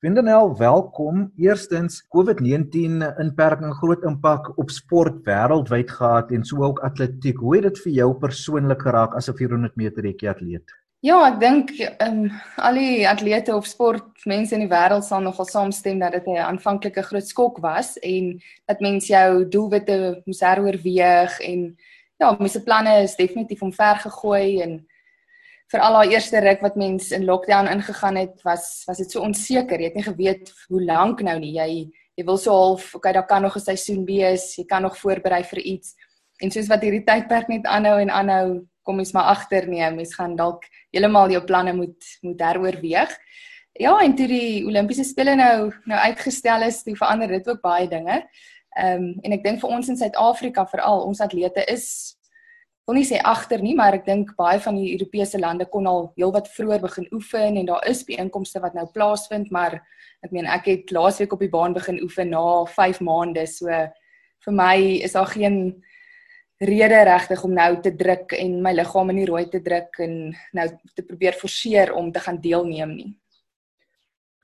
Windenel, welkom. Eerstens, COVID-19 inperking groot impak op sport wêreldwyd gehad en so ook atletiek. Hoe het dit vir jou persoonlik geraak as 'n 400 meter rekkie atleet? Ja, ek dink ehm um, al die atlete of sportmense in die wêreld sal nogal saamstem dat dit 'n aanvanklike groot skok was en dat mens jou doelwitte moes heroorweeg en ja, mense se planne is definitief omver gegooi en vir al daai eerste ruk wat mens in lockdown ingegaan het, was was dit so onseker. Jy het nie geweet hoe lank nou nie. Jy jy wil so half, okay, daar kan nog 'n seisoen wees. Jy kan nog voorberei vir iets. En soos wat hierdie tydperk net aanhou en aanhou, kom mens maar agter nee, mens gaan dalk heeltemal jou planne moet moet heroorweeg. Ja, en toe die Olimpiese spele nou nou uitgestel is, toe verander dit ook baie dinge. Ehm um, en ek dink vir ons in Suid-Afrika veral, ons atlete is wil nie sê agter nie, maar ek dink baie van die Europese lande kon al heelwat vroeër begin oefen en daar is byeenkomste wat nou plaasvind, maar ek meen ek het laasweek op die baan begin oefen na 5 maande, so vir my is daar geen rede regtig om nou te druk en my liggaam in die rooi te druk en nou te probeer forceer om te gaan deelneem nie.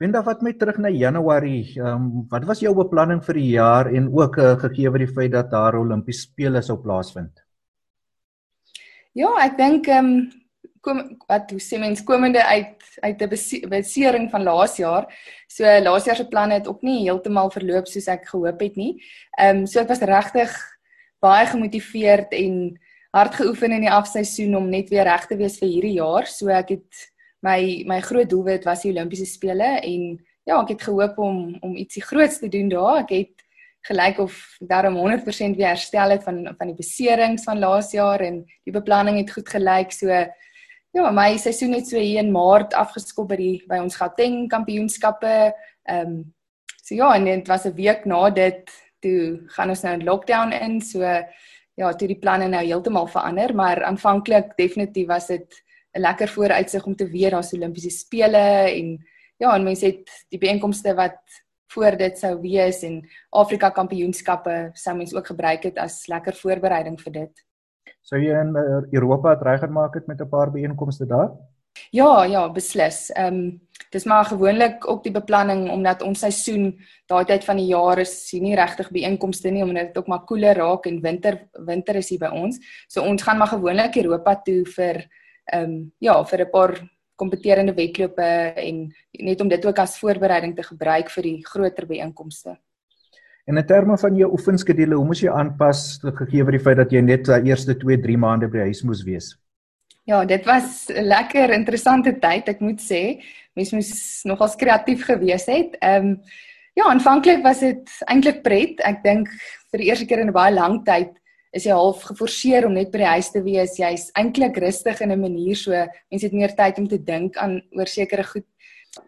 Wenda wat met terug na Januarie, ehm um, wat was jou beplanning vir die jaar en ook uh, gegee word die feit dat daar Olimpiese spele sou plaasvind? Ja, ek dink ehm um, kom wat hoe sê mens komende uit uit 'n besering van laas jaar. So laas jaar se planne het ook nie heeltemal verloop soos ek gehoop het nie. Ehm um, so ek was regtig baie gemotiveerd en hard geoefen in die afseisoen om net weer reg te wees vir hierdie jaar. So ek het my my groot doelwit was die Olimpiese spele en ja, ek het gehoop om om ietsie groots te doen daar. Ek het gelyk of daarom 100% weer herstel het van van die beserings van laas jaar en die beplanning het goed gelyk. So ja, my seisoen het so hier in Maart afgeskop by die by ons Gauteng kampioenskappe. Ehm um, so ja, en dit was 'n week na dit toe gaan ons nou in lockdown in. So ja, toe die planne nou heeltemal verander, maar aanvanklik definitief was dit 'n lekker vooruitsig om te weet daar's Olimpiese spele en ja, en mense het die byeenkomste wat voor dit sou wees en Afrika Kampioenskappe sou mens ook gebruik het as lekker voorbereiding vir dit. Sou jy in uh, Europa reg gemaak het met 'n paar byeenkomste daar? Ja, ja, beslis. Ehm um, dis maar gewoonlik ook die beplanning omdat ons seisoen daai tyd van die jaar is hier nie regtig byeenkomste nie omdat dit ook maar koeler raak en winter winter is hier by ons. So ons gaan maar gewoonlik Europa toe vir ehm um, ja, vir 'n paar kompeterende wedlope en net om dit ook as voorbereiding te gebruik vir die groter byeenkomste. En in terme van jou oefenskedule, hoe moes jy aanpas gegee word die feit dat jy net die eerste 2-3 maande by huis moes wees? Ja, dit was 'n lekker interessante tyd, ek moet sê. Mens moes nogals kreatief gewees het. Ehm um, ja, aanvanklik was dit eintlik pret. Ek dink vir die eerste keer in 'n baie lang tyd is jy half geforseer om net by die huis te wees. Jy's eintlik rustig in 'n manier so mense het meer tyd om te dink aan oor sekere goed.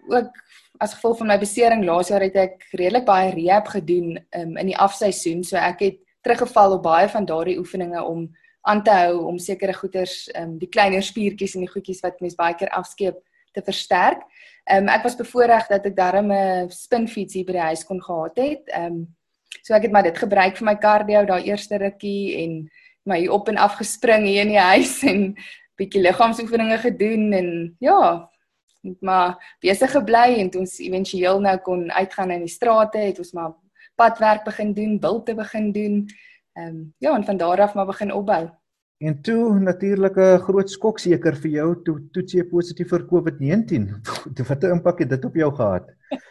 Ook as gevolg van my besering laas jaar het ek redelik baie rehab gedoen um, in die afseisoen. So ek het teruggeval op baie van daardie oefeninge om aan te hou om sekere goeters um, die kleiner spiertjies en die goedjies wat mens baie keer afskeep te versterk. Um, ek was bevoorreg dat ek darm 'n spinfiets hier by die huis kon gehad het. Um, So ek het maar dit gebruik vir my cardio daai eerste rukkie en my op en af gespring hier in die huis en bietjie liggaamsoefeninge gedoen en ja, maar besig gebly en toe ons éventueel nou kon uitgaan in die strate, het ons maar padwerk begin doen, bilte begin doen. Ehm um, ja, en van daar af maar begin opbou. En toe natuurlike groot skok seker vir jou toe toets jy positief vir COVID-19. Wat 'n impak het dit op jou gehad?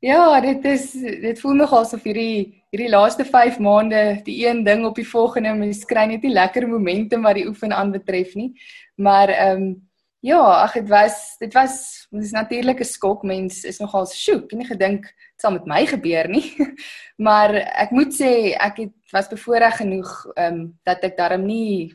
Ja, dit is dit voel nog asof hierdie hierdie laaste 5 maande die een ding op die volgende mens kry net nie lekker momentum wat die oefen aanbetref nie. Maar ehm um, ja, ag dit was dit was dit is natuurlik 'n skok. Mens is nogal sjoek. Ek het nie gedink dit sal met my gebeur nie. maar ek moet sê ek het was bevoorreg genoeg ehm um, dat ek darm nie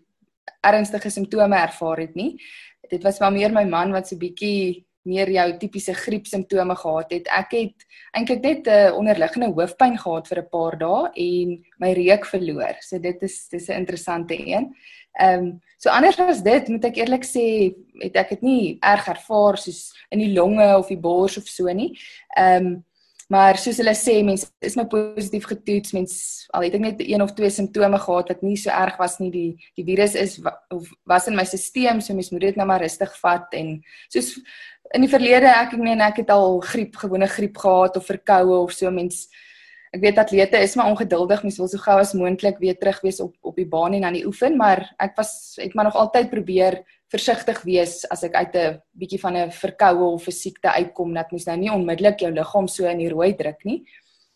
ernstige simptome ervaar het nie. Dit was maar meer my man wat so bietjie meer jou tipiese griep simptome gehad het. Ek het eintlik net 'n uh, onderliggende hoofpyn gehad vir 'n paar dae en my reuk verloor. So dit is dis 'n interessante een. Ehm um, so anders as dit moet ek eerlik sê het ek dit nie erg ervaar soos in die longe of die bors of so nie. Ehm um, Maar soos hulle sê, mense is nou positief getoets. Mens al het ek net een of twee simptome gehad wat nie so erg was nie. Die die virus is of was in my stelsel, so mens moet dit nou maar rustig vat en soos in die verlede ek ek meen ek het al griep, gewone griep gehad of verkoue of so mens ek weet atlete is maar ongeduldig, mens wil so gou as moontlik weer terug wees op op die baan en aan die oefen, maar ek was het maar nog altyd probeer versigtig wees as ek uit 'n bietjie van 'n verkoue of 'n siekte uitkom dat mens nou nie onmiddellik jou liggaam so in die rooi druk nie.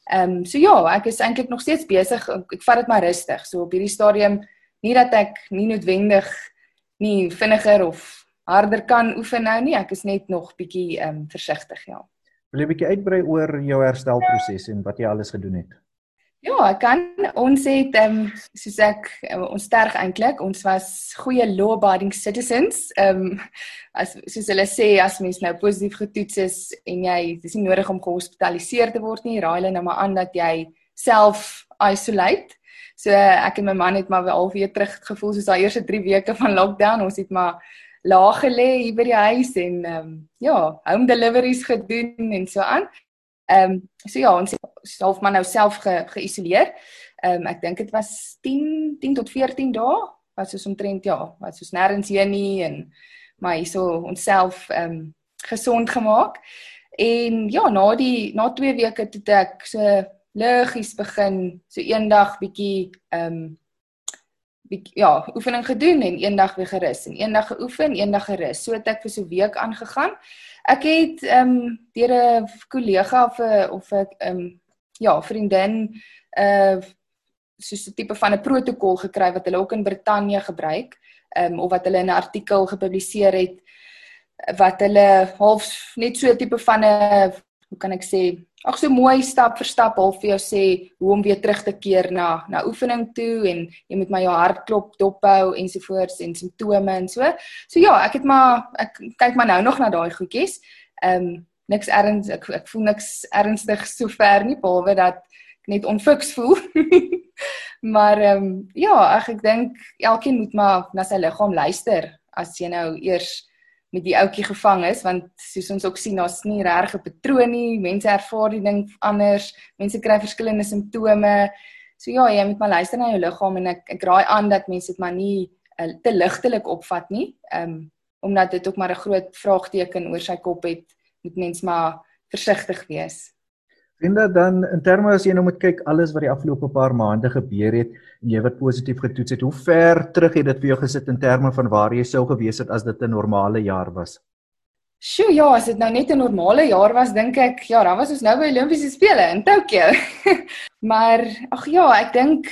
Ehm um, so ja, ek is eintlik nog steeds besig. Ek, ek vat dit maar rustig. So op hierdie stadium nie dat ek nie noodwendig nie vinniger of harder kan oefen nou nie. Ek is net nog bietjie ehm um, versigtig, ja. Wil jy bietjie uitbrei oor jou herstelproses en wat jy alles gedoen het? Ja, ek kan ons het ehm um, soos ek um, ons sterk eintlik, ons was goeie law abiding citizens. Ehm um, as soos hulle sê as mens nou positief getoets is en jy dis nie nodig om gehospitaliseer te word nie, raai hulle nou maar aan dat jy self isolate. So ek en my man het maar al weer terug gevoel soos daai eerste 3 weke van lockdown. Ons het maar laag gelê hier by die huis en ehm um, ja, home deliveries gedoen en so aan. Ehm um, so ja, ons self maar nou self ge, geïsoleer. Ehm um, ek dink dit was 10 10 tot 14 dae wat soos omtrent ja, wat soos nêrens heen nie en maar hierso onsself ehm um, gesond gemaak. En ja, na die na 2 weke toe ek so liggies begin so eendag bietjie ehm um, ja, oefening gedoen en eendag weer gerus en eendag geoefen, eendag gerus. So het ek vir so 'n week aangegaan. Ek het ehm um, deur 'n kollega of 'n of 'n ehm um, ja, vriendin uh soos 'n tipe van 'n protokol gekry wat hulle ook in Brittanje gebruik, ehm um, of wat hulle in 'n artikel gepubliseer het wat hulle half net so 'n tipe van 'n hoe kan ek sê ag so mooi stap vir stap half vir jou sê hoe om weer terug te keer na na oefening toe en jy moet maar jou hartklop dophou ensovoorts en simptome en so. So ja, ek het maar ek kyk maar nou nog na daai goedjies. Ehm um, niks erns ek ek voel niks ernstig sover nie behalwe dat ek net onfiks voel. maar ehm um, ja, ek ek dink elkeen moet maar na sy liggaam luister as jy nou eers met die ouetjie gevang is want soos ons ook sien daar's nie regtig 'n patroon nie. Mense ervaar die ding anders. Mense kry verskillende simptome. So ja, jy moet maar luister na jou liggaam en ek ek raai aan dat mense dit maar nie uh, te ligtelik opvat nie. Ehm um, omdat dit ook maar 'n groot vraagteken oor sy kop het, moet mens maar versigtig wees. Vriende, dan in terme as jy nou moet kyk alles wat die afgelope paar maande gebeur het en jy wat positief getoets het, hoe ver terug het dit vir jou gesit in terme van waar jy sou gewees het as dit 'n normale jaar was? Sjoe, ja, as dit nou net 'n normale jaar was, dink ek, ja, dan was ons nou by Olimpiese spele in Tokio. maar ag ja, ek dink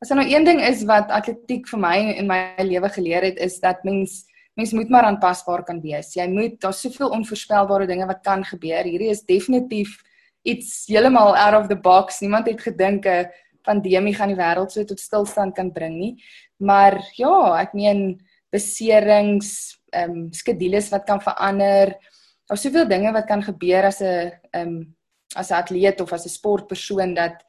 as daar nou een ding is wat atletiek vir my in my lewe geleer het, is dat mens mens moet maar aanpasbaar kan wees. Jy moet daar's soveel onvoorspelbare dinge wat kan gebeur. Hierdie is definitief iets heeltemal out of the box. Niemand het gedink 'n pandemie gaan die wêreld so tot stilstand kan bring nie. Maar ja, ek meen beserings, ehm um, skedules wat kan verander. Daar's soveel dinge wat kan gebeur as 'n ehm um, as 'n atleet of as 'n sportpersoon dat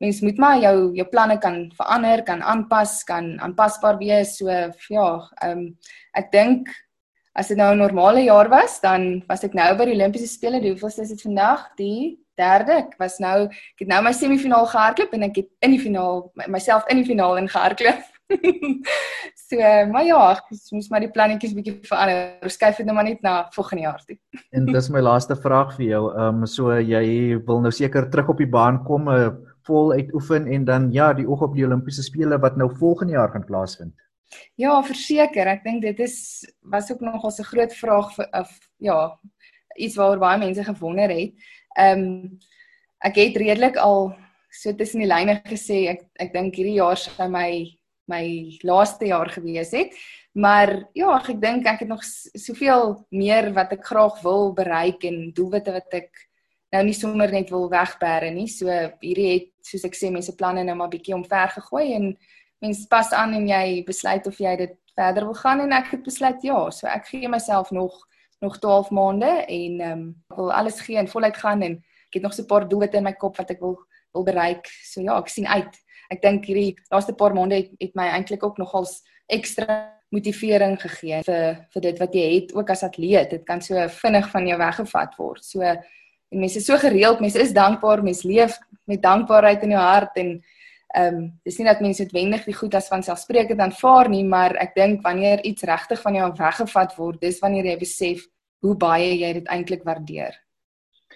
mens moet maar jou jou planne kan verander, kan aanpas, kan aanpasbaar wees. So ja, ehm um, ek dink as dit nou 'n normale jaar was, dan was ek nou by die Olimpiese spele. Die hoeveelste is dit vandag? Die derde. Ek was nou ek het nou my semifinaal gehardloop en ek het in die finaal myself in die finaal ingehardloop. so, maar ja, ek moes maar die plannetjies bietjie verander. Ons skuif dit nou maar net na volgende jaar toe. en dis my laaste vraag vir jou. Ehm um, so jy wil nou seker terug op die baan kom, uh, vol uitoefen en dan ja, die oog op die Olimpiese spele wat nou volgende jaar gaan plaasvind. Ja, verseker. Ek dink dit is was ook nog 'n groot vraag vir of ja, iets waaroor baie mense gewonder het. Ehm um, ek het redelik al so tussen die lyne gesê ek ek dink hierdie jaar sou my my laaste jaar gewees het. Maar ja, ek dink ek het nog soveel meer wat ek graag wil bereik en doelwitte wat ek nou nie sommer net wil wegbêre nie. So hierdie het soos ek sê mense planne nou maar bietjie omver gegooi en mens pas aan en jy besluit of jy dit verder wil gaan en ek het besluit ja, so ek gee myself nog nog 12 maande en ehm um, wil alles gee en voluit gaan en ek het nog so 'n paar doelwitte in my kop wat ek wil wil bereik. So ja, ek sien uit. Ek dink hierdie laaste paar maande het, het my eintlik ook nogals ekstra motivering gegee vir vir dit wat jy het ook as atleet. Dit kan so vinnig van jou weggevat word. So en mense is so gereeld, mense is dankbaar, mense leef met dankbaarheid in jou hart en Ehm um, dis nie dat mense noodwendig die goed as van selfsprekend aanvaar nie, maar ek dink wanneer iets regtig van jou weggevat word, dis wanneer jy besef hoe baie jy dit eintlik waardeer.